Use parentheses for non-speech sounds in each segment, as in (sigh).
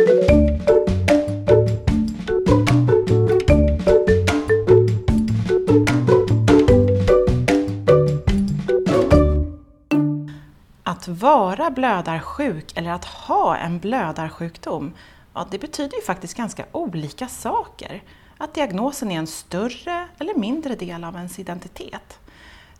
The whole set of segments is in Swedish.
Att vara blödarsjuk eller att ha en blödarsjukdom, ja, det betyder ju faktiskt ganska olika saker. Att diagnosen är en större eller mindre del av ens identitet.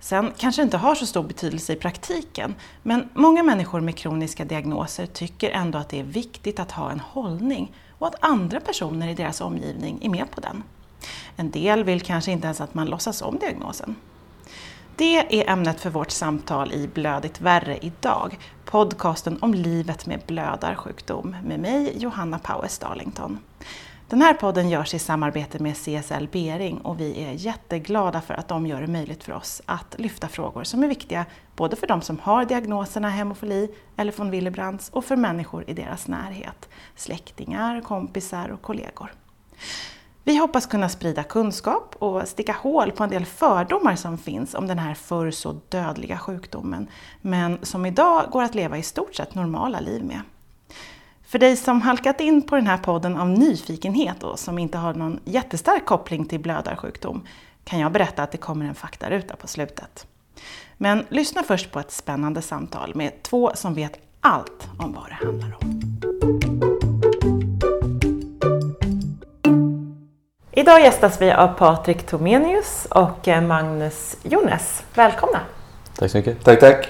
Sen kanske det inte har så stor betydelse i praktiken, men många människor med kroniska diagnoser tycker ändå att det är viktigt att ha en hållning och att andra personer i deras omgivning är med på den. En del vill kanske inte ens att man låtsas om diagnosen. Det är ämnet för vårt samtal i Blödigt värre idag, podcasten om livet med blödarsjukdom med mig, Johanna Powers Darlington. Den här podden görs i samarbete med CSL Bering och vi är jätteglada för att de gör det möjligt för oss att lyfta frågor som är viktiga både för de som har diagnoserna hemofili eller von Willebrands och för människor i deras närhet, släktingar, kompisar och kollegor. Vi hoppas kunna sprida kunskap och sticka hål på en del fördomar som finns om den här förr så dödliga sjukdomen, men som idag går att leva i stort sett normala liv med. För dig som halkat in på den här podden av nyfikenhet och som inte har någon jättestark koppling till blödarsjukdom kan jag berätta att det kommer en faktaruta på slutet. Men lyssna först på ett spännande samtal med två som vet allt om vad det handlar om. Idag gästas vi av Patrik Tomenius och Magnus Jones. Välkomna! Tack så mycket. Tack, tack.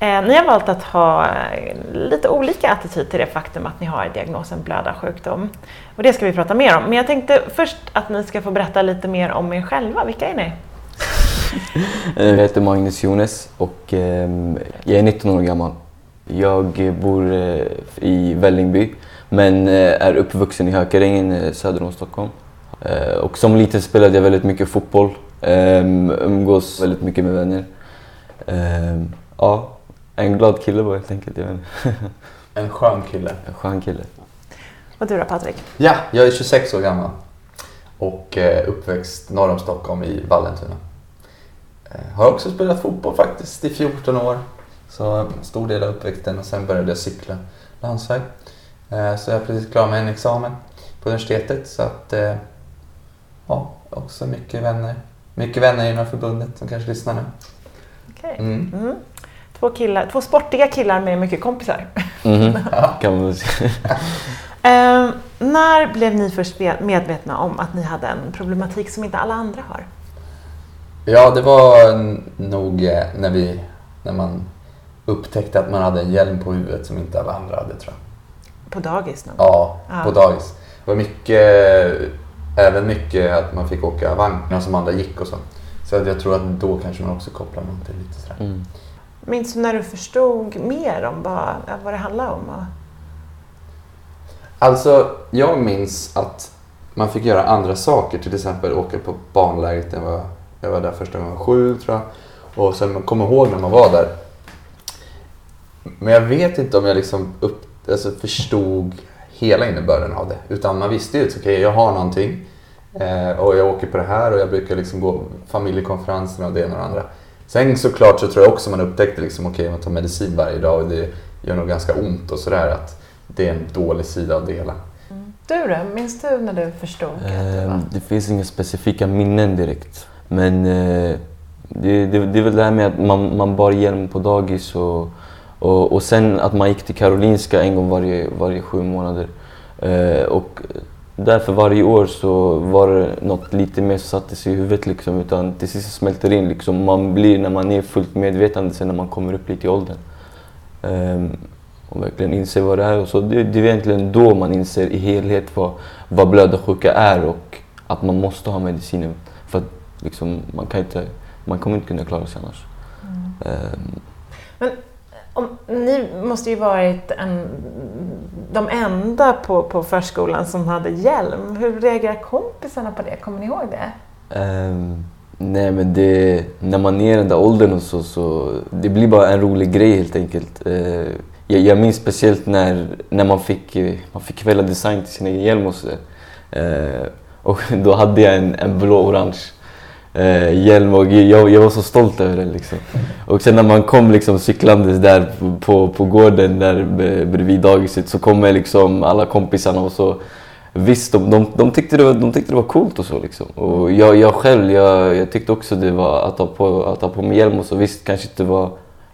Eh, ni har valt att ha eh, lite olika attityd till det faktum att ni har diagnosen blödarsjukdom. Och det ska vi prata mer om. Men jag tänkte först att ni ska få berätta lite mer om er själva. Vilka är ni? (laughs) Jag heter Magnus Jones och eh, jag är 19 år gammal. Jag bor eh, i Vällingby men eh, är uppvuxen i Hökarängen eh, söder om Stockholm. Och som liten spelade jag väldigt mycket fotboll, ehm, umgås väldigt mycket med vänner. Ehm, ja, en glad kille bara helt enkelt. Jag. (laughs) En skön kille. En skön kille. Och du då Patrik? Ja, jag är 26 år gammal och eh, uppväxt norr om Stockholm i Vallentuna. Eh, Har också spelat fotboll faktiskt i 14 år. Så en stor del av uppväxten och sen började jag cykla landsväg. Eh, Så jag är precis klar med en examen på universitetet så att eh, ja, också mycket vänner. Mycket vänner inom förbundet som kanske lyssnar nu. Okej. Mm. Mm. Två, killar, två sportiga killar med mycket kompisar. Mhm, (laughs) kan man väl säga. Eh, när blev ni först medvetna om att ni hade en problematik som inte alla andra har? Ja, det var nog eh, när, vi, när man upptäckte att man hade en hjälm på huvudet som inte alla andra hade tror jag. På dagis? Någon? Ja, Ja. på dagis. Det var mycket, även mycket att man fick åka vagnar som andra gick och så. Så att jag tror att då kanske man också kopplar något till lite sådär. Mm. Minns du när du förstod mer om vad, eh, vad det handlade om? Alltså, jag minns att man fick göra andra saker. Till exempel åka på barnlägret. Jag var, jag var där första gången jag var sju tror jag. Och sen man kommer ihåg när man var där. Men jag vet inte om jag liksom upp, alltså förstod hela innebörden av det. Utan man visste ju att okej, jag har någonting. Eh, och jag åker på det här och jag brukar liksom gå familjekonferenserna och det ena och det andra. Sen såklart så tror jag också man upptäckte liksom, okej man tar medicin varje dag och det gör nog ganska ont och sådär. Att det är en dålig sida av det hela. Du då? Minns du när du förstod att det Ehm, var... Det finns inga specifika minnen direkt. Men eh, det, det, det är väl det här med att man, man bar hjälm på dagis och, och, och sen att man gick till Karolinska en gång varje, varje sju månader. Eh, och därför varje år så var det något lite mer som satte sig i huvudet liksom. Utan till sist smälter in liksom. Man blir när man är fullt medvetande sen när man kommer upp lite i åldern. Ehm, och verkligen inser vad det är. Och så det, det är egentligen då man inser i helhet vad, vad blödarsjuka är och att man måste ha medicinen. För att liksom, man, kan inte, man kommer inte kunna klara sig annars. Ehm, Men om, ni måste ju varit en, de enda på, på förskolan som hade hjälm. Hur reagerar kompisarna på det? Kommer ni ihåg det? Um, nej men det, när man är i den där åldern och så, så det blir bara en rolig grej helt enkelt. Uh, jag, jag minns speciellt när, när man fick, man fick välja design till sin egen hjälm eh, och så. uh, och då hade jag en, en blå-orange eh, hjälm och jag, jag var så stolt över den liksom. Och sen när man kom liksom cyklandes där på, på gården där bredvid dagiset så kommer liksom alla kompisarna och så Visst, de, de, de, tyckte det var, de tyckte det var coolt och så liksom. Och jag, jag själv, jag, jag tyckte också det var att ha på, att ha på mig hjälm och så. Visst, kanske inte var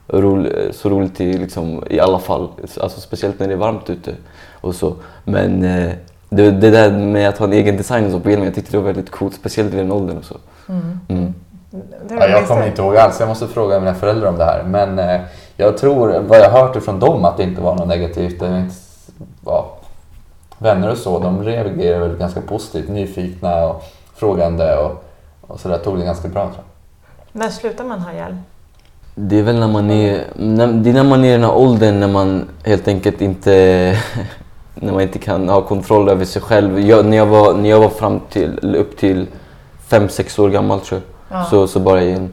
rolig, så roligt i, liksom, i alla fall. Alltså, speciellt när det är varmt ute och så. Men eh, det, det där med att ha en egen design och så på hjälmen, jag tyckte det var väldigt coolt. Speciellt i den åldern och så. Mm. Mm. Ja, jag kommer inte ihåg alls, jag måste fråga mina föräldrar om det här. Men eh, jag tror, vad jag hört ifrån dem, att det inte var något negativt. Det inte, ja, vänner och så, de reagerade väl ganska positivt, nyfikna och frågande och, och så där tog det ganska bra tror jag. När slutar man ha hjälm? Det är väl när man är, när, det är när man är i den här åldern när man helt enkelt inte (laughs) när man inte kan ha kontroll över sig själv. Jag, när, jag var, när jag var fram till, upp till 5-6 år gammal tror jag, ja. så, så bara jag hjälm.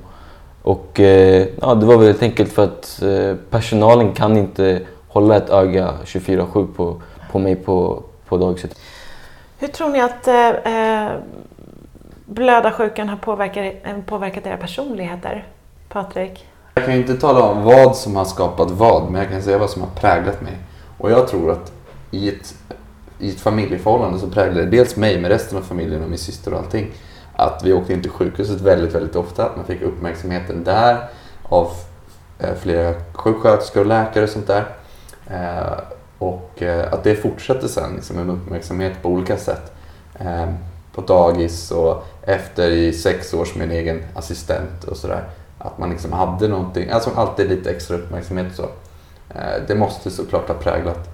Och eh, ja, det var väl helt enkelt för att eh, personalen kan inte hålla ett öga 24-7 på, på mig på, på dagiset. Hur tror ni att eh, eh blödarsjukan har påverkat, påverkat era personligheter? Patrik? Jag kan inte tala om vad som har skapat vad, men jag kan säga vad som har präglat mig. Och jag tror att i ett, i ett familjeförhållande så präglade det dels mig med resten av familjen och min syster och allting. Att vi åkte in till sjukhuset väldigt, väldigt ofta. Att man fick uppmärksamheten där av eh, flera sjuksköterskor och läkare och sånt där. Eh, och eh, att det fortsatte sen liksom, med uppmärksamhet på olika sätt. På dagis och efter i sex år som min egen assistent och sådär. Att man liksom hade någonting, alltså alltid lite extra uppmärksamhet och så. Det måste såklart ha präglat.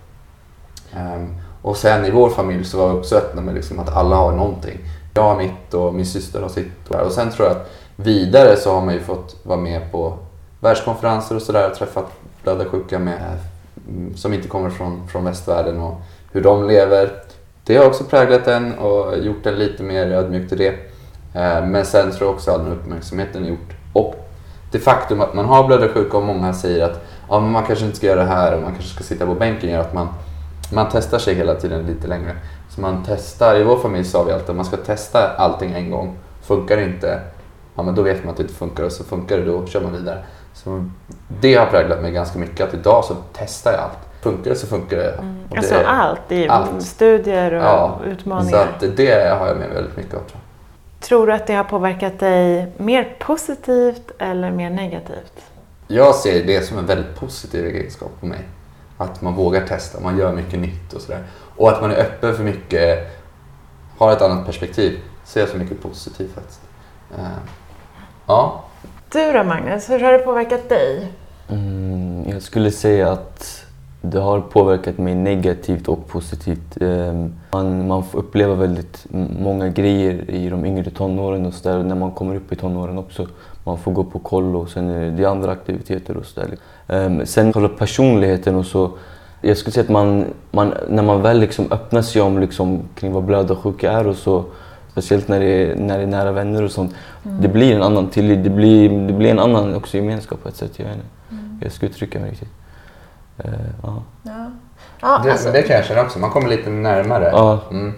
Och sen i vår familj så var vi också öppna med liksom att alla har någonting. Jag har mitt och min syster har sitt. Och sen tror jag att vidare så har man ju fått vara med på världskonferenser och sådär och träffat blödarsjuka med mm, som inte kommer från, från västvärlden och hur de lever. Det har också präglat en och gjort en lite mer ödmjuk till det. Eh, men sen tror jag också att den uppmärksamheten är gjort. Och det faktum att man har blödarsjuka och många säger att ja, men man kanske inte ska göra det här och man kanske ska sitta på bänken gör att man, man testar sig hela tiden lite längre. Så man testar, i vår familj sa vi alltid att man ska testa allting en gång. Funkar det inte, ja men då vet man att det inte funkar och så funkar det då kör man vidare. Så det har präglat mig ganska mycket. Att idag så testar jag allt. Funkar det så funkar det. Mm. det alltså allt? I allt. studier och ja, utmaningar? Så det har jag med väldigt mycket av. Tror, tror du att det har påverkat dig mer positivt eller mer negativt? Jag ser det som en väldigt positiv egenskap på mig. Att man vågar testa, man gör mycket nytt och sådär. Och att man är öppen för mycket, har ett annat perspektiv. Ser jag som mycket positivt faktiskt. Uh, ja, du då Magnus, hur har det påverkat dig? Mm, jag skulle säga att det har påverkat mig negativt och positivt. Ehm, man, man får uppleva väldigt många grejer i de yngre tonåren och så där, när man kommer upp i tonåren också. Man får gå på kollo och sen är det andra aktiviteter och sådär. Ehm, sen själva personligheten och så. Jag skulle säga att man, man, när man väl liksom öppnar sig om liksom, kring vad blödarsjuka är och så Speciellt när det är, när det är nära vänner och sånt. Mm. Det blir en annan tillit. Det blir, det blir en annan också gemenskap på ett sätt. Jag, mm. jag ska uttrycka mig riktigt. Uh, ja. Ja. Ja, det, alltså. det kan jag känna också. Man kommer lite närmare. Ja. Mm.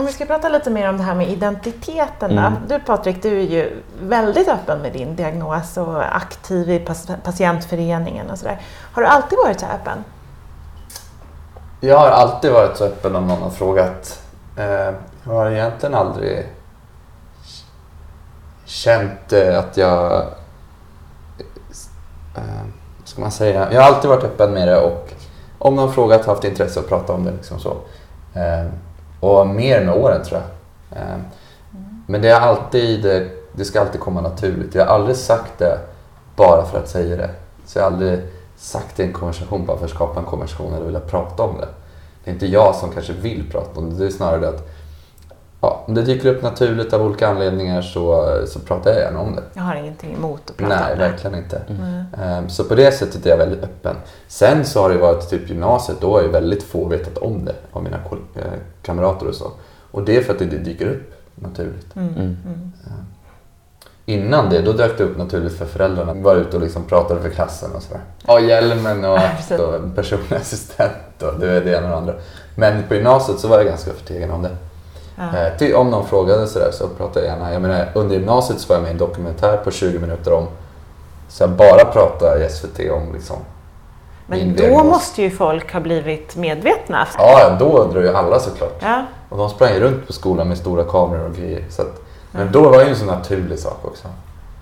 Om vi ska prata lite mer om det här med identiteten. Mm. Du Patrik, du är ju väldigt öppen med din diagnos och aktiv i patientföreningen och sådär. Har du alltid varit så öppen? Jag har alltid varit så öppen om någon har frågat. Eh, jag har egentligen aldrig känt eh, att jag... Eh, vad ska man säga? Jag har alltid varit öppen med det och om någon frågat haft intresse att prata om det. Liksom så. Och mer med åren tror jag. Ehm, men det är alltid, det ska alltid komma naturligt. Jag har aldrig sagt det bara för att säga det. Så jag har aldrig sagt det i en konversation bara för att skapa en konversation eller vilja prata om det. Det är inte jag som kanske vill prata om det. Det är snarare det att ja, om det dyker upp naturligt av olika anledningar så, så pratar jag gärna om det. Jag har ingenting emot att prata Nej, om det. Nej, verkligen inte. Mm. Um, så på det sättet är jag väldigt öppen. Sen så har det varit typ gymnasiet, då har ju väldigt få vetat om det av mina eh, kamrater och så. Och det är för att det dyker upp naturligt. Mm. Mm. Um, innan det, då dök det upp naturligt för föräldrarna. Var ute och liksom pratade för klassen och sådär. Ja, hjälmen och (laughs) ja, personlig (laughs) assistent och det, det ena och det andra. Men på gymnasiet så var jag ganska förtegen om det. Ja. Eh, om någon frågade sådär så pratar jag gärna. Jag menar, under gymnasiet så var jag med i en dokumentär på 20 minuter om så jag bara prata i SVT om liksom Men då diagnos. måste ju folk ha blivit medvetna. Ja, då undrar ju alla såklart. Ja. Och de sprang runt på skolan med stora kameror och grejer. Så att, men då var det ju en så naturlig sak också.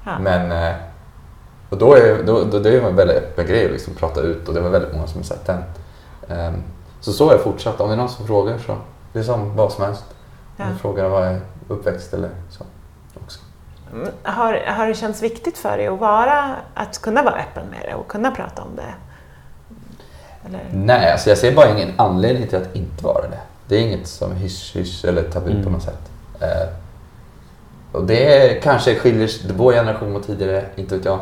Ja. Men eh, och då är, då, då, det är ju en väldigt öppen grej att liksom prata ut och det var väldigt många som sett den. Ehm, så så har jag fortsatt. Om det är någon som frågar så det är som vad som helst. Ja. Du frågar vad jag är uppväxt eller så. Också. Mm, Har, har det känts viktigt för dig att, vara, att kunna vara öppen med det och kunna prata om det? Eller? Nej, alltså jag ser bara ingen anledning till att inte vara det. Det är inget som hysch-hysch eller tabu på Mm. något sätt. Eh, och det är, kanske skiljer sig- vår generation mot tidigare, inte vet jag.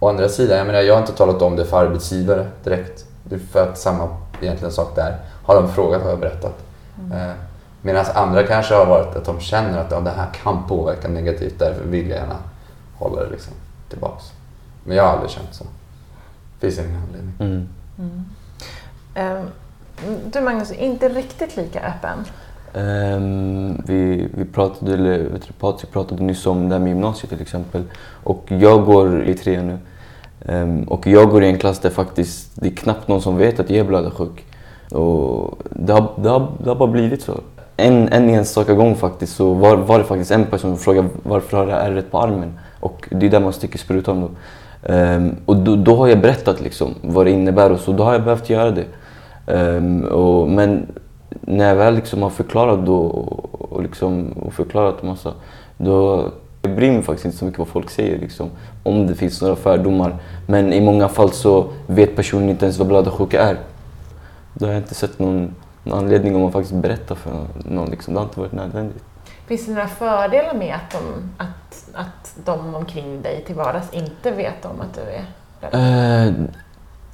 Å andra sidan, jag menar jag har inte talat om det för arbetsgivare direkt. Det är för att samma egentligen sak där. Har de frågat har jag berättat. Eh, Medan andra kanske har varit att de känner att ja, det här kan påverka negativt, därför vill jag gärna hålla det liksom tillbaks. Men jag har aldrig känt så. Finns ingen anledning. Mm. Ehm, Du Magnus, inte riktigt lika öppen. Ehm, vi, vi pratade, eller Patrik pratade nyss om det här med gymnasiet till exempel. Och jag går i trean nu. Ehm, och jag går i en klass där faktiskt det är knappt någon som vet att jag är blödarsjuk. Och det har, det, har, det har bara blivit så. En, en enstaka gång faktiskt så var, var det faktiskt en person som frågade varför har jag ärret på armen? Och det är där man sticker sprutan då. Um, och då, då har jag berättat liksom vad det innebär och så. Då har jag behövt göra det. Um, och, men när jag väl liksom har förklarat då och, och, liksom, och förklarat massa, då jag bryr mig faktiskt inte så mycket vad folk säger liksom, om det finns några fördomar. Men i många fall så vet personen inte ens vad blödarsjuka är. Då har jag inte sett någon, någon anledning om att faktiskt berätta för någon. Liksom. Det har inte varit nödvändigt. Finns det några fördelar med att de, att, att de omkring dig till vardags inte vet om att du är? Eh,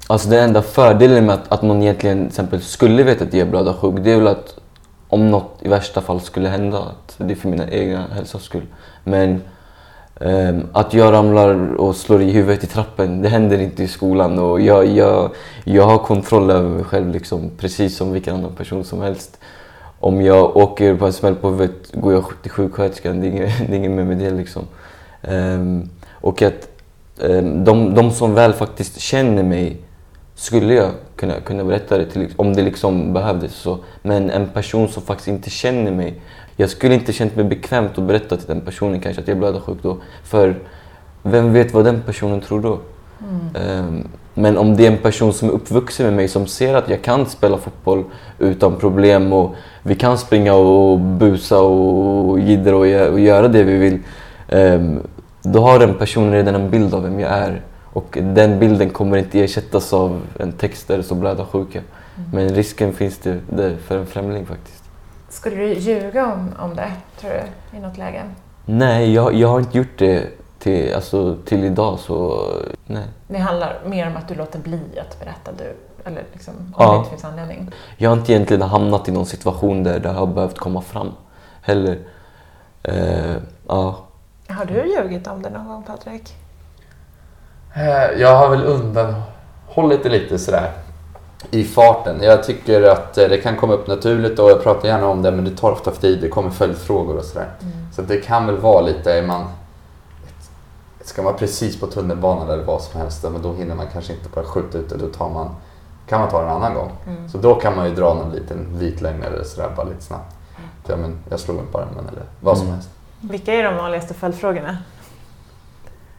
alltså den enda fördelen med att, att någon egentligen till exempel skulle veta att jag är blödarsjuk, det är väl att om något i värsta fall skulle hända, att det är för mina egna hälsas skull. Men Ehm, att jag ramlar och slår i huvudet i trappen, det händer inte i skolan och jag, jag, jag har kontroll över mig själv liksom, precis som vilken annan person som helst. Om jag åker på en smäll på huvudet går jag till sjuksköterskan, det är inget, (laughs) det är inget mer med det liksom. Ehm, och att ehm, de, de som väl faktiskt känner mig skulle jag kunna, kunna berätta det till, om det liksom behövdes. Så. Men en person som faktiskt inte känner mig, jag skulle inte känt mig bekvämt att berätta till den personen kanske att jag är blödarsjuk då. För vem vet vad den personen tror då? Ehm, men om det är en person som är uppvuxen med mig som ser att jag kan spela fotboll utan problem och vi kan springa och busa och jiddra och, och göra det vi vill. ehm, då har den personen redan en bild av vem jag är. Och den bilden kommer inte ersättas av en text där det står blödarsjuka. Men risken finns det där för en främling faktiskt. Skulle du ljuga om, om det, tror du, i något läge? Nej, jag, jag har inte gjort det till, alltså, till idag så nej. Det handlar mer om att du låter bli att berätta, du, eller liksom, om Ja. det inte finns anledning. Jag har inte egentligen hamnat i någon situation där det har behövt komma fram heller. Eh, ja. Har du ljugit om det någon gång, Patrik? Eh, Jag har väl undanhållit det lite sådär i farten. Jag tycker att eh, det kan komma upp naturligt och jag pratar gärna om det men det tar ofta för tid. Det kommer följdfrågor och sådär. Så det kan väl vara lite, är man Ska man precis på tunnelbanan eller vad som helst, men då hinner man kanske inte bara skjuta ut det. Då tar man, kan man ta det en annan gång. Så då kan man ju dra någon liten vit lögn eller sådär bara lite snabbt. Ja, men jag slog mig på armen eller vad som Mm. helst. Vilka är de vanligaste följdfrågorna?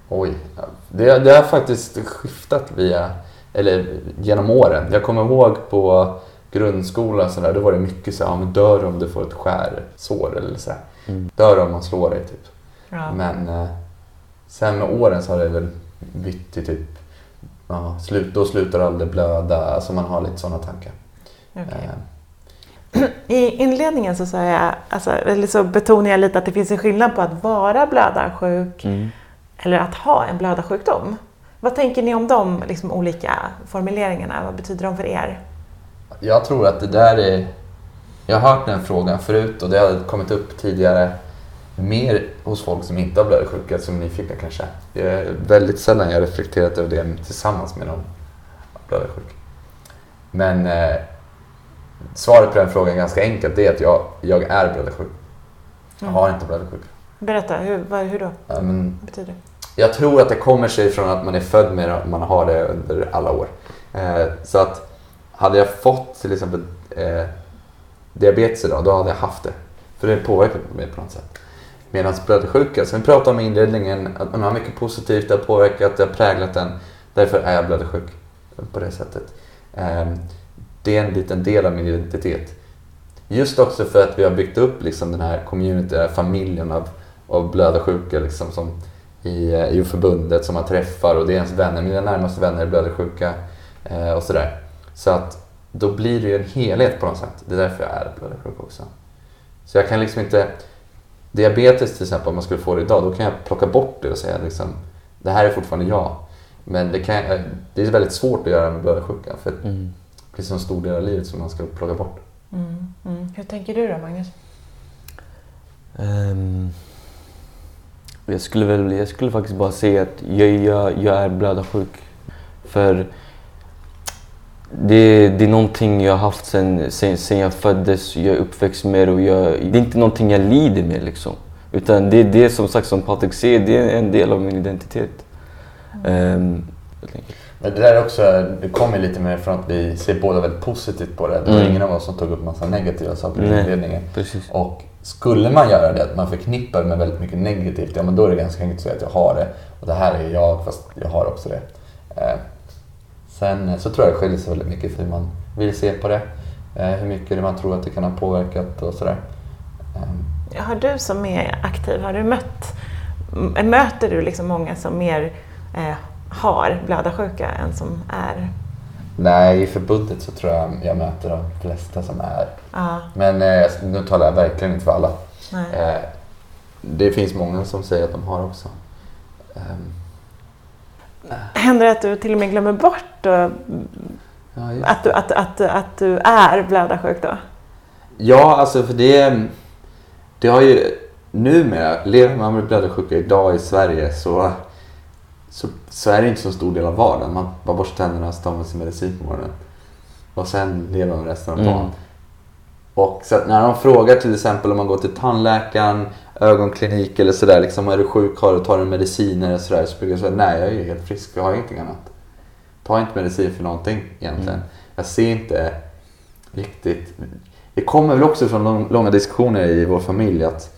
Oj, ja, det, det har faktiskt skiftat via, eller genom åren. Jag kommer ihåg på grundskolan så där, då var det mycket så här, ja, men dör om du får ett skärsår eller så här. Mm. Dör om man slår dig typ. Ja. Men eh, sen med åren så har det väl bytt till typ, ja, slut, då slutar aldrig blöda, alltså man har lite sådana tankar. Okej. Eh, (clears throat) I inledningen så, sa jag, alltså, eller så betonade jag lite att det finns en skillnad på att vara blödarsjuk Mm. eller att ha en blödarsjukdom. Vad tänker ni om de liksom, olika formuleringarna? Vad betyder de för er? Jag tror att det där är... Jag har hört den frågan förut och det har kommit upp tidigare mer hos folk som inte har blödarsjuka, som nyfikna kanske. Det är väldigt sällan jag reflekterat över det tillsammans med någon blödarsjuk. Men eh, svaret på den frågan är ganska enkelt. Det är att jag, jag är blödarsjuk. Jag har inte blödarsjuka. Berätta, hur, hur då? Ja, men Vad betyder det? Jag tror att det kommer sig från att man är född med det och man har det under alla år. Eh, så att hade jag fått till exempel eh, diabetes idag, då hade jag haft det. För det påverkar mig på något sätt. Medan blödarsjuka, som vi pratade om i inledningen, att man har mycket positivt, det har påverkat, det har präglat en. Därför är jag blödarsjuk på det sättet. Eh, det är en liten del av min identitet. Just också för att vi har byggt upp liksom den här community, den här familjen av, av blödarsjuka liksom, som i, eh, i förbundet som man träffar och det är ens vänner, mina närmaste vänner är blödarsjuka eh, och sådär. Så att då blir det ju en helhet på något sätt. Det är därför jag är blödarsjuk också. Så jag kan liksom inte... Diabetes till exempel, om man skulle få det idag, då kan jag plocka bort det och säga liksom, det här är fortfarande jag. Men det, kan, jag- det är väldigt svårt att göra med blödarsjuka för det Mm. blir så en stor del av livet som man ska plocka bort. Mm, mm. Hur tänker du då, Magnus? Ehm, jag, skulle väl, jag skulle faktiskt bara säga att jag, jag, jag är blödarsjuk. För det, det är någonting jag har haft sen, sen, sen jag föddes, jag är uppväxt med det och jag, det är inte någonting jag lider med liksom. Utan det är det som sagt som Patrik säger, det är en del av min identitet. Helt enkelt. Men det där är också, det kommer lite mer från att vi ser båda väldigt positivt på det. Det var Mm. ingen av oss som tog upp massa negativa saker i inledningen. Precis. Och skulle man göra det, att man förknippar med väldigt mycket negativt, ja men då är det ganska enkelt att säga att jag har det. Och det här är jag, fast jag har också det. Eh, sen eh, så tror jag det skiljer sig väldigt mycket för hur man vill se på det. Eh, hur mycket man tror att det kan ha påverkat och sådär. Eh, Har du som är aktiv, har du mött, möter du liksom många som mer eh, har blödarsjuka än som är? Nej, i förbundet så tror jag jag möter de flesta som är. Ja, Men eh, nu talar jag verkligen inte för alla. nej. Eh, det finns många som säger att de har också. Ehm, Händer det att du till och med glömmer bort då, ja, att, du, att, att, att du är blödarsjuk då? Ja, alltså för det... Det har ju... Numera, lever man med blödarsjuka idag i Sverige så, så, så är det inte så stor del av vardagen. Man bara borstar tänderna man sin medicin på morgonen. Och sen lever man resten av Mm. dagen. Och så när de frågar till exempel om man går till tandläkaren, ögonklinik eller sådär. Liksom, är du sjuk, har du, tar du mediciner och sådär. Så brukar jag säga nej, jag är ju helt frisk. Jag har ingenting annat. Ta inte medicin för någonting egentligen. Mm. Jag ser inte riktigt... Det kommer väl också från lång- långa diskussioner i vår familj att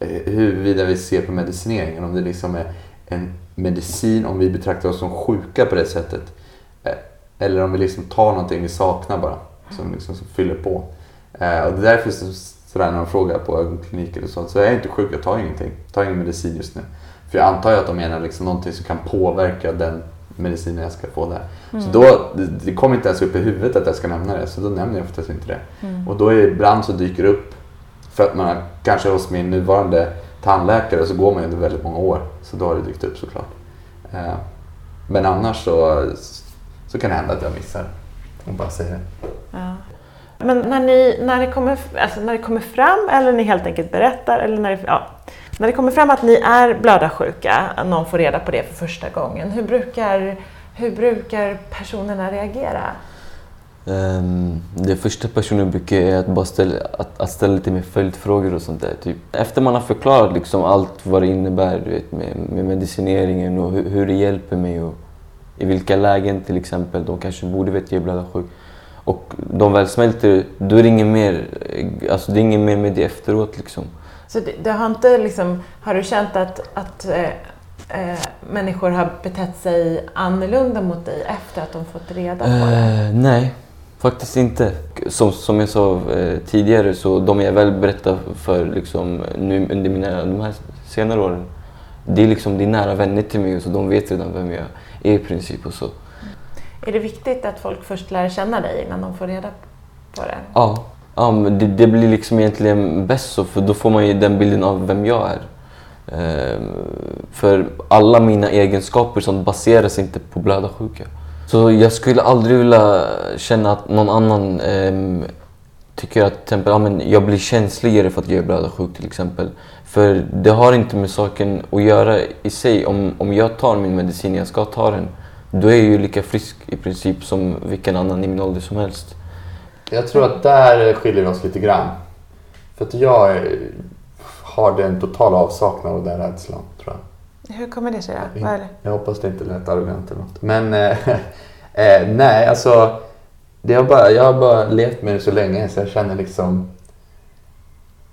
eh, huruvida vi ser på medicineringen, om det liksom är en medicin, om vi betraktar oss som sjuka på det sättet. Eh, Eller om vi liksom tar någonting vi saknar bara, som, liksom, som fyller på. Eh, Och det är därför så, sådär när de frågar på ögonkliniker och så, så är jag inte sjuk, jag tar ingenting. Jag tar ingen medicin just nu. För jag antar ju att de menar liksom någonting som kan påverka den medicinen jag ska få där. Så då, det, det kommer inte ens upp i huvudet att jag ska nämna det, så då nämner jag oftast inte det. Och då är ibland så dyker det upp, för att man kanske hos min nuvarande tandläkare så går man ju under väldigt många år, så då har det dykt upp såklart. Eh, Men annars så, så kan det hända att jag missar och bara säger det. Ja. Men när, ni, när, det kommer, alltså när det kommer fram eller ni helt enkelt berättar eller när det, ja, när det kommer fram att ni är blödarsjuka, någon får reda på det för första gången, hur brukar, hur brukar personerna reagera? Um, det första personen brukar är att bara ställa, att, att ställa lite mer följdfrågor och sånt där. Typ. Efter man har förklarat liksom allt vad det innebär du vet, med, med medicineringen och hur, hur det hjälper mig och i vilka lägen till exempel de kanske borde veta att jag är blödarsjuk. Och de väl smälter, då är det inget mer, alltså det är inget mer med det efteråt liksom. Så det, det har, inte liksom, har du känt att, att eh, eh, människor har betett sig annorlunda mot dig efter att de fått reda på det? Eh, nej, faktiskt inte. Som, som jag sa eh, tidigare, så de jag väl berättar för liksom, nu under mina, de här senare åren, det är, liksom, det är nära vänner till mig, så de vet redan vem jag är i princip. Och så. Är det viktigt att folk först lär känna dig innan de får reda på det? Ja, ja men det, det blir liksom egentligen bäst så, för då får man ju den bilden av vem jag är. Eh, för alla mina egenskaper som baseras inte på blödarsjuka. Så jag skulle aldrig vilja känna att någon annan eh, tycker att till exempel, ja, men jag blir känsligare för att jag är blödarsjuk till exempel. För det har inte med saken att göra i sig. Om, om jag tar min medicin, jag ska ta den, då är jag ju lika frisk i princip som vilken annan i min ålder som helst. Jag tror att där skiljer vi oss lite grann. För att jag har den totala avsaknad av den rädslan, tror jag. Hur kommer det sig då? Det? Jag hoppas det inte lät arrogant eller något. Men eh, (laughs) eh, nej, alltså. Det har bara, jag har bara levt med det så länge så jag känner liksom...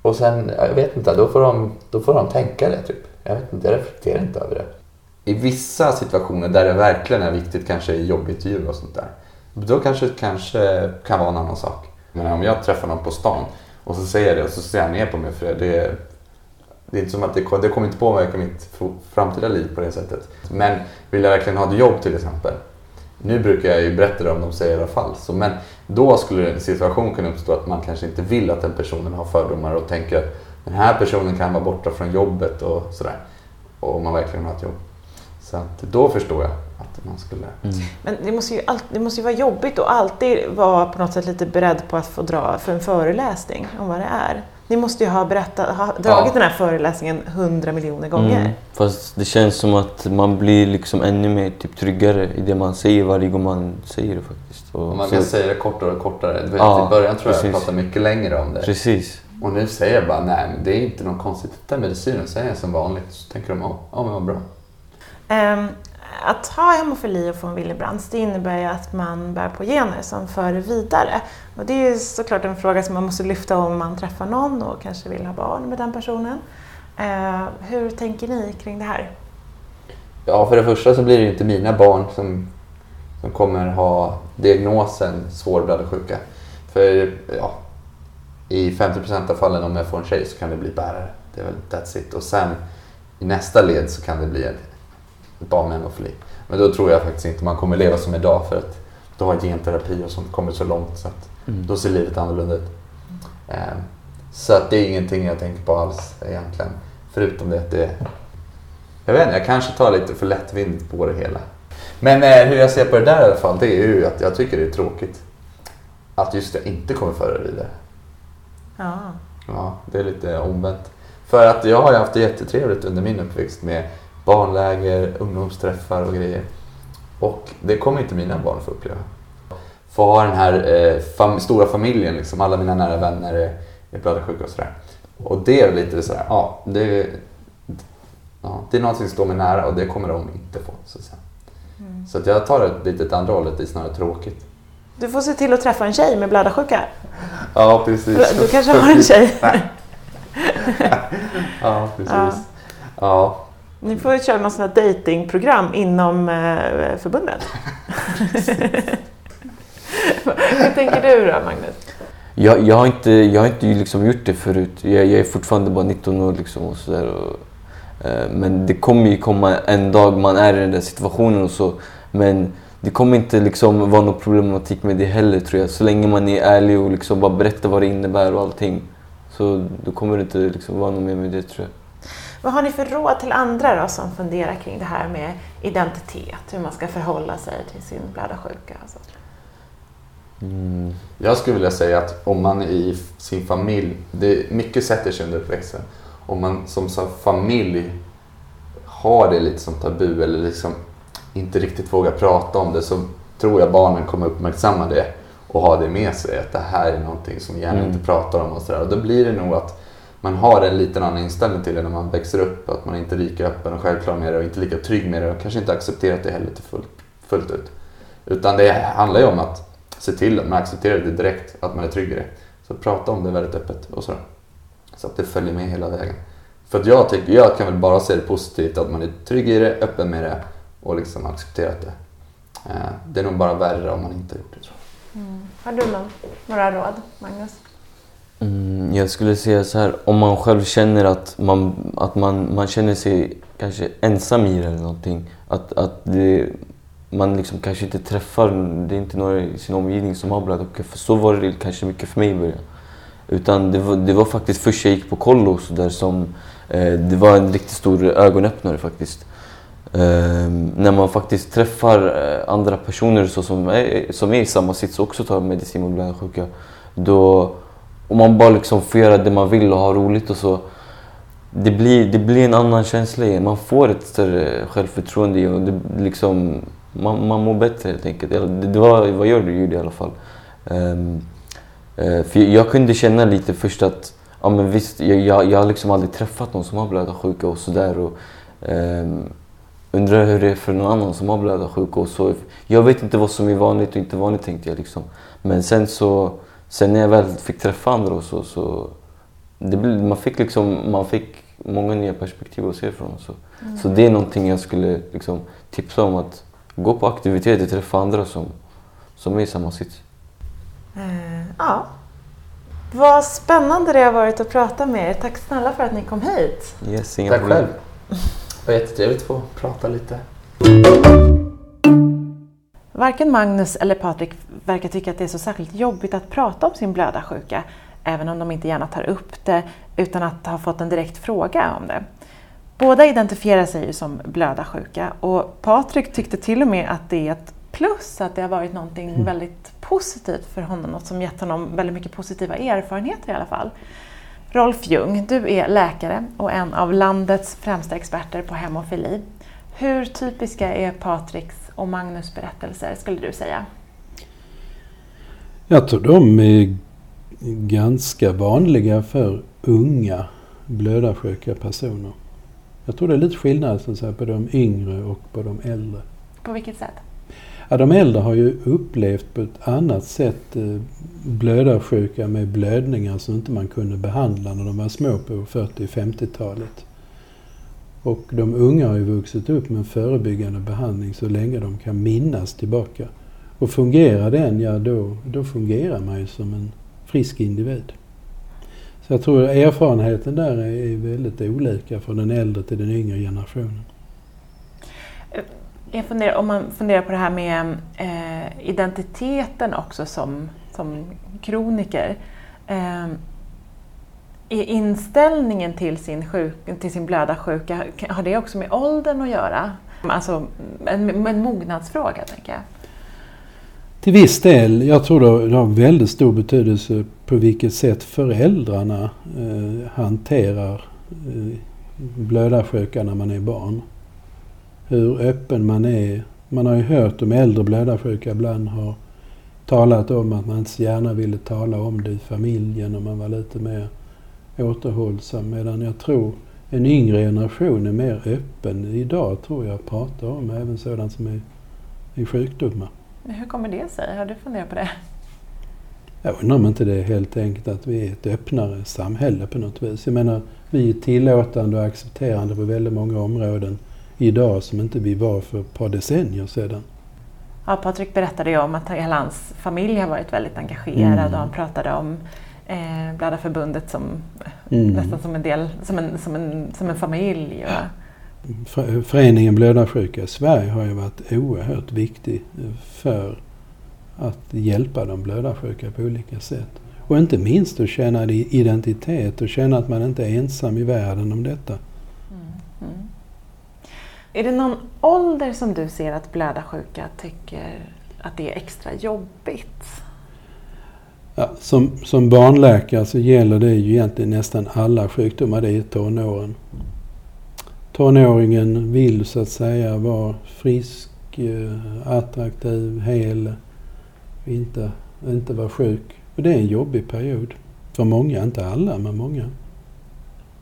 Och sen, jag vet inte, då får de, då får de tänka det typ. Jag vet inte, jag reflekterar inte över det. I vissa situationer där det verkligen är viktigt, kanske i jobbintervjuer och sånt där. Då kanske kanske kan vara en annan sak. Men om jag träffar någon på stan och så säger jag det och så ser jag ner på mig för det. Det, är inte som att det, det kommer inte påverka mitt framtida liv på det sättet. Men vill jag verkligen ha ett jobb till exempel. Nu brukar jag ju berätta det om de säger i alla fall. Så, men då skulle en situation kunna uppstå att man kanske inte vill att den personen har fördomar och tänker att den här personen kan vara borta från jobbet och sådär. Och man verkligen har ett jobb. Så att då förstår jag att man skulle... Men det måste, ju det måste ju vara jobbigt och alltid vara på något sätt lite beredd på att få dra för en föreläsning om vad det är. Ni måste ju ha, berättat, ha dragit Ja. den här föreläsningen hundra miljoner gånger. Mm. Fast det känns som att man blir liksom ännu mer typ tryggare i det man säger varje gång man säger det faktiskt. Och Och man så- kan säga det kortare och kortare. Du vet, Ja, I början tror jag jag precis. pratade mycket längre om det. Precis. Och nu säger jag bara nej, men det är inte något konstigt. Den medicinen säger jag som vanligt. Så tänker de, ja, ja men vad bra. Ehm, att ha hemofili och få en Willebrands det innebär ju att man bär på gener som för vidare. Och det är ju såklart en fråga som man måste lyfta om man träffar någon och kanske vill ha barn med den personen. Eh, hur tänker ni kring det här? Ja, för det första så blir det ju inte mina barn som, som kommer ha diagnosen svår blödarsjuka. För ja, i 50% av fallen om jag får en tjej så kan det bli bärare. Det är väl that's it. Och sen i nästa led så kan det bli ett, med hemofili. Men då tror jag faktiskt inte man kommer leva som idag för att då har genterapi och sånt kommit så långt så att Mm. då ser livet annorlunda ut. Ehm, Så att det är ingenting jag tänker på alls egentligen. Förutom det att det jag vet inte, jag kanske tar lite för lättvindigt på det hela. Men eh, hur jag ser på det där i alla fall, det är ju att jag tycker det är tråkigt. Att just jag inte kommer föra det vidare. Ja. Ja, det är lite omvänt. För att jag har ju haft det jättetrevligt under min uppväxt med barnläger, ungdomsträffar och grejer. Och det kommer inte mina barn få uppleva. Få ha den här eh, fam- stora familjen, liksom, alla mina nära vänner är, är blödarsjuka och sådär. Och det är lite sådär, ja, det, ja, det är någonting som står mig nära och det kommer de inte få. Så att, säga. så att jag tar det lite åt andra hållet, det är snarare tråkigt. Du får se till att träffa en tjej med blödarsjuka. Ja, precis. Du kanske har en tjej. (laughs) Ja, precis. Ja. Ja. Ni får köra något sånt här datingprogram inom eh, förbundet. (laughs) Hur tänker du då, Magnus? Jag, jag har inte, jag har inte liksom gjort det förut. Jag, jag är fortfarande bara 19 år liksom och sådär. Och, eh, men det kommer ju komma en dag man är i den där situationen och så. Men det kommer inte liksom vara någon problematik med det heller tror jag. Så länge man är ärlig och liksom bara berättar vad det innebär och allting. Så då kommer det inte liksom vara något mer med det tror jag. Vad har ni för råd till andra då som funderar kring det här med identitet? Hur man ska förhålla sig till sin blödarsjuka? Alltså. Mm. Jag skulle vilja säga att om man i sin familj, det, mycket sätter sig under uppväxten. Om man som, som familj har det lite som tabu eller liksom inte riktigt vågar prata om det så tror jag barnen kommer uppmärksamma det och ha det med sig. Att det här är någonting som gärna Mm. inte pratar om och sådär. Och då blir det nog att man har en liten annan inställning till det när man växer upp. Att man inte är lika öppen och självklar med det och inte lika trygg med det och kanske inte accepterat det heller till fullt, fullt ut. Utan det handlar ju om att se till att man accepterar det direkt, att man är trygg i det. Så prata om det väldigt öppet och sådär. Så att det följer med hela vägen. För att jag, tycker, jag kan väl bara se det positivt att man är trygg i det, öppen med det och liksom accepterat det. Eh, det är nog bara värre om man inte har gjort det tror jag. Mm. Har du någon, några råd, Magnus? Mm, jag skulle säga så här, om man själv känner att man, att man, man känner sig kanske ensam i det eller någonting. Att, att det, man liksom kanske inte träffar, det är inte några i sin omgivning som har blödarsjuka. För så var det kanske mycket för mig i början. Utan det var, det var faktiskt först jag gick på kollo så där som eh, det var en riktigt stor ögonöppnare faktiskt. Eh, när man faktiskt träffar eh, andra personer så som, är, som är i samma sits och också tar medicin mot blödarsjuka. Då, om man bara liksom får göra det man vill och ha roligt och så. Det blir, det blir en annan känsla igen. Man får ett större självförtroende igen och det liksom, man, man mår bättre helt enkelt. Det, det var vad jag gjorde i alla fall. Um, uh, för jag, jag kunde känna lite först att, ja men visst, jag, jag, jag har liksom aldrig träffat någon som har blödarsjuka och sådär. Um, undrar hur det är för någon annan som har blödarsjuka och så. Jag vet inte vad som är vanligt och inte vanligt tänkte jag liksom. Men sen så, sen när jag väl fick träffa andra och så, så det blev, man fick liksom, man fick många nya perspektiv att se från. Så, Mm. så det är någonting jag skulle liksom tipsa om att gå på aktiviteter, träffa andra som, som är i samma sits. Eh, ja. Vad spännande det har varit att prata med er. Tack snälla för att ni kom hit. Yes, inga Tack problem. själv. Det var jättetrevligt att få prata lite. Varken Magnus eller Patrik verkar tycka att det är så särskilt jobbigt att prata om sin blödarsjuka, även om de inte gärna tar upp det utan att ha fått en direkt fråga om det. Båda identifierar sig ju som blödarsjuka och Patrik tyckte till och med att det är ett plus att det har varit någonting väldigt positivt för honom, något som gett honom väldigt mycket positiva erfarenheter i alla fall. Rolf Ljung, du är läkare och en av landets främsta experter på hemofili. Hur typiska är Patriks och Magnus berättelser skulle du säga? Jag tror de är ganska vanliga för unga blödarsjuka personer. Jag tror det är lite skillnad så att säga, på de yngre och på de äldre. På vilket sätt? Ja, de äldre har ju upplevt på ett annat sätt eh, blödarsjuka med blödningar som inte man kunde behandla när de var små på 40-50-talet. Och de unga har ju vuxit upp med förebyggande behandling så länge de kan minnas tillbaka. Och fungerar den, ja då, då fungerar man ju som en frisk individ. Så jag tror erfarenheten där är väldigt olika från den äldre till den yngre generationen. Eh, jag funderar, om man funderar på det här med eh, identiteten också som, som kroniker. Eh, är inställningen till sin, sjuk, till sin blödarsjuka, har det också med åldern att göra? Alltså en, en mognadsfråga, tänker jag. Till viss del. Jag tror det har väldigt stor betydelse på vilket sätt föräldrarna eh, hanterar eh, blödarsjuka när man är barn. Hur öppen man är. Man har ju hört om äldre blödarsjuka ibland har talat om att man inte så gärna ville tala om det i familjen och man var lite mer återhållsam. Medan jag tror en yngre generation är mer öppen idag tror jag pratar om även sådant som är, är sjukdomar. Hur kommer det sig? Har du funderat på det? Jag undrar om inte det är helt enkelt att vi är ett öppnare samhälle på något vis. Jag menar, vi är tillåtande och accepterande på väldigt många områden idag som inte vi var för ett par decennier sedan. Ja, Patrik berättade ju om att hela hans familj har varit väldigt engagerad Mm. och han pratade om eh, Blödarförbundet som Mm. nästan som en, del, som en, som en, som en familj. För- Föreningen Blödarsjuka i Sverige har ju varit oerhört viktig för att hjälpa de blödarsjuka på olika sätt. Och inte minst att känna identitet och känna att man inte är ensam i världen om detta. Mm. Är det någon ålder som du ser att blödarsjuka tycker att det är extra jobbigt? Ja, som, som barnläkare så gäller det ju egentligen nästan alla sjukdomar, det är tonåren. Tonåringen vill så att säga vara frisk, eh, attraktiv, hel, inte, inte vara sjuk. Och det är en jobbig period. För många, inte alla, men många.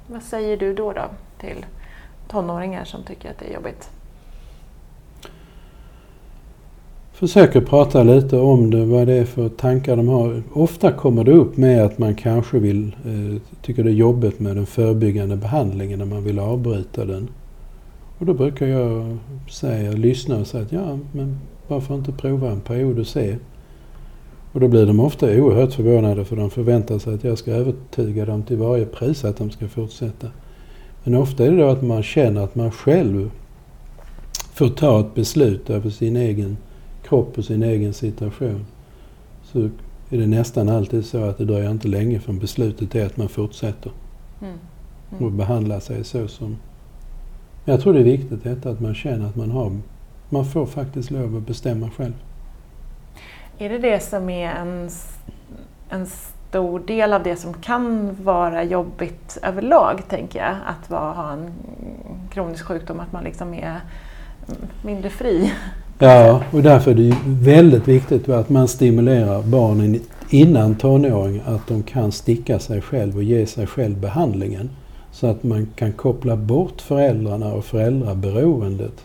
Vad säger du då, då till tonåringar som tycker att det är jobbigt? Försöker prata lite om det, vad det är för tankar de har. Ofta kommer det upp med att man kanske vill, eh, tycker det är jobbigt med den förebyggande behandlingen när man vill avbryta den. Och då brukar jag säga, lyssna och säga att ja, men varför inte prova en period och se? Och då blir de ofta oerhört förvånade för de förväntar sig att jag ska övertyga dem till varje pris att de ska fortsätta. Men ofta är det då att man känner att man själv får ta ett beslut över sin egen kropp och sin egen situation så är det nästan alltid så att det dröjer inte länge från beslutet är att man fortsätter Mm. och behandlar sig så som... Men jag tror det är viktigt detta att man känner att man har... Man får faktiskt lov att bestämma själv. Är det det som är en, en stor del av det som kan vara jobbigt överlag, tänker jag? Att vara, ha en kronisk sjukdom, att man liksom är mindre fri. Ja, och därför är det ju väldigt viktigt att man stimulerar barnen innan tonåring att de kan sticka sig själv och ge sig själv behandlingen. Så att man kan koppla bort föräldrarna och föräldraberoendet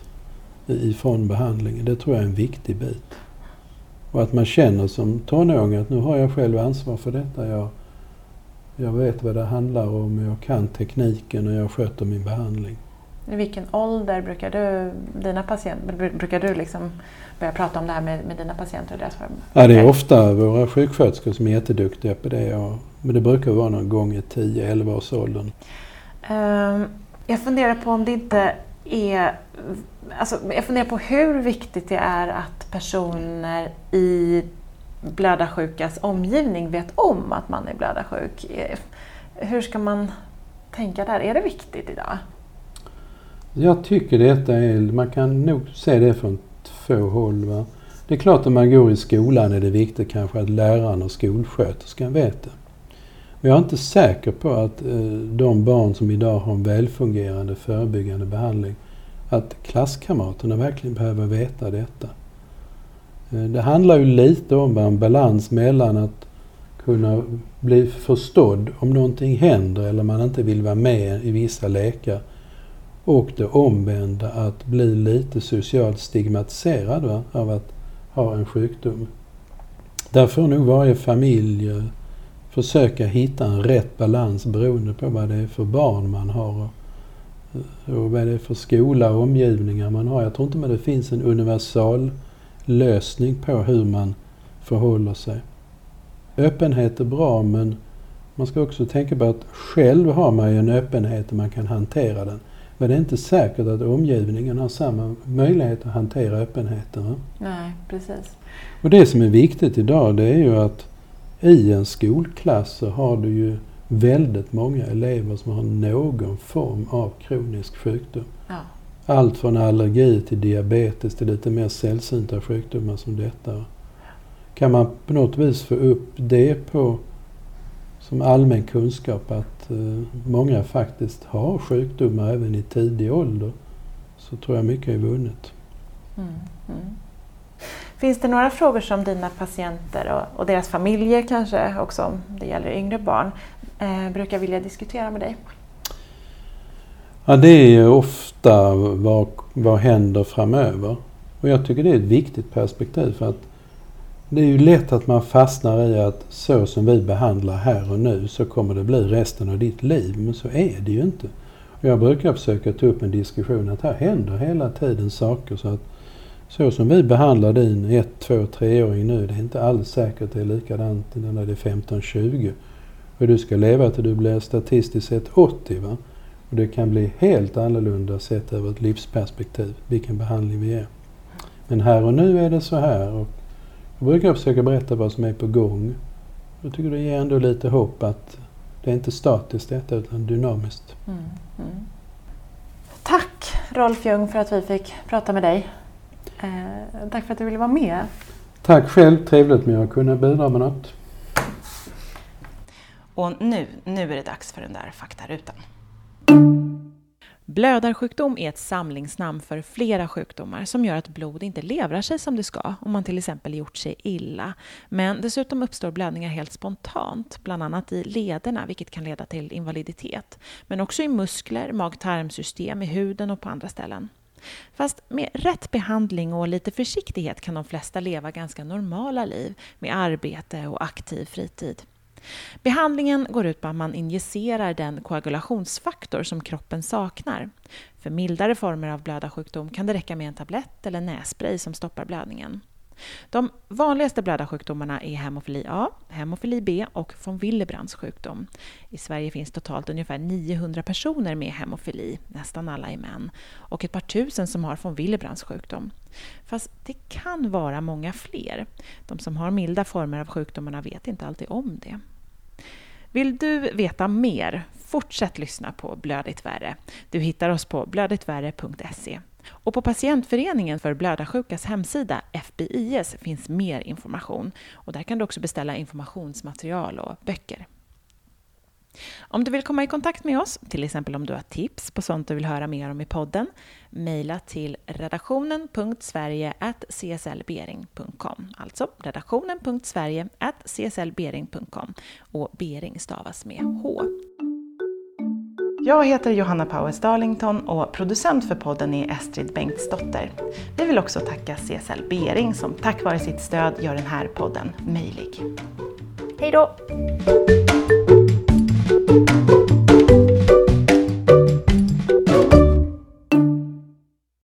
ifrån behandlingen. Det tror jag är en viktig bit. Och att man känner som tonåring att nu har jag själv ansvar för detta. Jag, jag vet vad det handlar om, jag kan tekniken och jag sköter min behandling. I vilken ålder brukar du, dina patienter, brukar du liksom börja prata om det här med, med dina patienter? Och deras ja, det är ofta våra sjuksköterskor som är jätteduktiga på det. Och, men det brukar vara någon gång i 10-11 års åldern. Um, jag funderar på om det inte är... Alltså, jag funderar på hur viktigt det är att personer i blödarsjukas omgivning vet om att man är blödarsjuk. Hur ska man tänka där? Är det viktigt idag? Jag tycker detta är, man kan nog se det från två håll. Va? Det är klart att man går i skolan är det viktigt kanske att läraren och skolsköterskan vet det. Men jag är inte säker på att eh, de barn som idag har en välfungerande förebyggande behandling, att klasskamraterna verkligen behöver veta detta. Eh, det handlar ju lite om en balans mellan att kunna bli förstådd om någonting händer eller man inte vill vara med i vissa lekar och det omvända att bli lite socialt stigmatiserad va, av att ha en sjukdom. Där får nog varje familj eh, försöka hitta en rätt balans beroende på vad det är för barn man har och, eh, och vad det är för skola och omgivningar man har. Jag tror inte att det finns en universal lösning på hur man förhåller sig. Öppenhet är bra men man ska också tänka på att själv har man ju en öppenhet och man kan hantera den. Men det är inte säkert att omgivningen har samma möjlighet att hantera öppenheten. Nej, precis. Och det som är viktigt idag det är ju att i en skolklass så har du ju väldigt många elever som har någon form av kronisk sjukdom. Ja. Allt från allergi till diabetes till lite mer sällsynta sjukdomar som detta. Kan man på något vis få upp det på som allmän kunskap att eh, många faktiskt har sjukdomar även i tidig ålder så tror jag mycket är vunnet. Mm, mm. Finns det några frågor som dina patienter och, och, deras familjer kanske också, om det gäller yngre barn, eh, brukar vilja diskutera med dig? Ja, det är ofta vad, vad händer framöver. Och jag tycker det är ett viktigt perspektiv för att det är ju lätt att man fastnar i att så som vi behandlar här och nu så kommer det bli resten av ditt liv. Men så är det ju inte. Och jag brukar försöka ta upp en diskussion att här händer hela tiden saker. Så att så som vi behandlar din 1, 2, 3-åring nu, det är inte alls säkert att det är likadant när det är 15, 20. Och du ska leva till du blir statistiskt sett 80. Va? Och det kan bli helt annorlunda sett över ett livsperspektiv, vilken behandling vi ger. Men här och nu är det så här. Och jag brukar försöka berätta vad som är på gång. Jag tycker det ger ändå lite hopp att det är inte statiskt detta utan dynamiskt. Mm, mm. Tack Rolf Ljung för att vi fick prata med dig. Eh, tack för att du ville vara med. Tack själv, trevligt med att kunna bidra med något. Och nu, nu är det dags för den där faktarutan. Blödarsjukdom är ett samlingsnamn för flera sjukdomar som gör att blod inte levrar sig som det ska om man till exempel gjort sig illa. Men dessutom uppstår blödningar helt spontant, bland annat i lederna vilket kan leda till invaliditet. Men också i muskler, mag-tarmsystem, i huden och på andra ställen. Fast med rätt behandling och lite försiktighet kan de flesta leva ganska normala liv med arbete och aktiv fritid. Behandlingen går ut på att man injicerar den koagulationsfaktor som kroppen saknar. För mildare former av blödarsjukdom kan det räcka med en tablett eller nässpray som stoppar blödningen. De vanligaste blödarsjukdomarna är hemofili A, hemofili B och von Willebrands sjukdom. I Sverige finns totalt ungefär 900 personer med hemofili, nästan alla är män, och ett par tusen som har von Willebrands sjukdom. Fast det kan vara många fler. De som har milda former av sjukdomarna vet inte alltid om det. Vill du veta mer? Fortsätt lyssna på Blödigt värre. Du hittar oss på blödigtvärre.se. Och på Patientföreningen för blödarsjukas hemsida, FBIS, finns mer information. Och där kan du också beställa informationsmaterial och böcker. Om du vill komma i kontakt med oss, till exempel om du har tips på sånt du vill höra mer om i podden, mejla till redaktionen.sverige.cslbering.com. Alltså redaktionen.sverige.cslbering.com och Bering stavas med H. Jag heter Johanna Powers Darlington och producent för podden är Estrid Bengtsdotter. Vi vill också tacka CSL Bering som tack vare sitt stöd gör den här podden möjlig. Hej då! Thank you.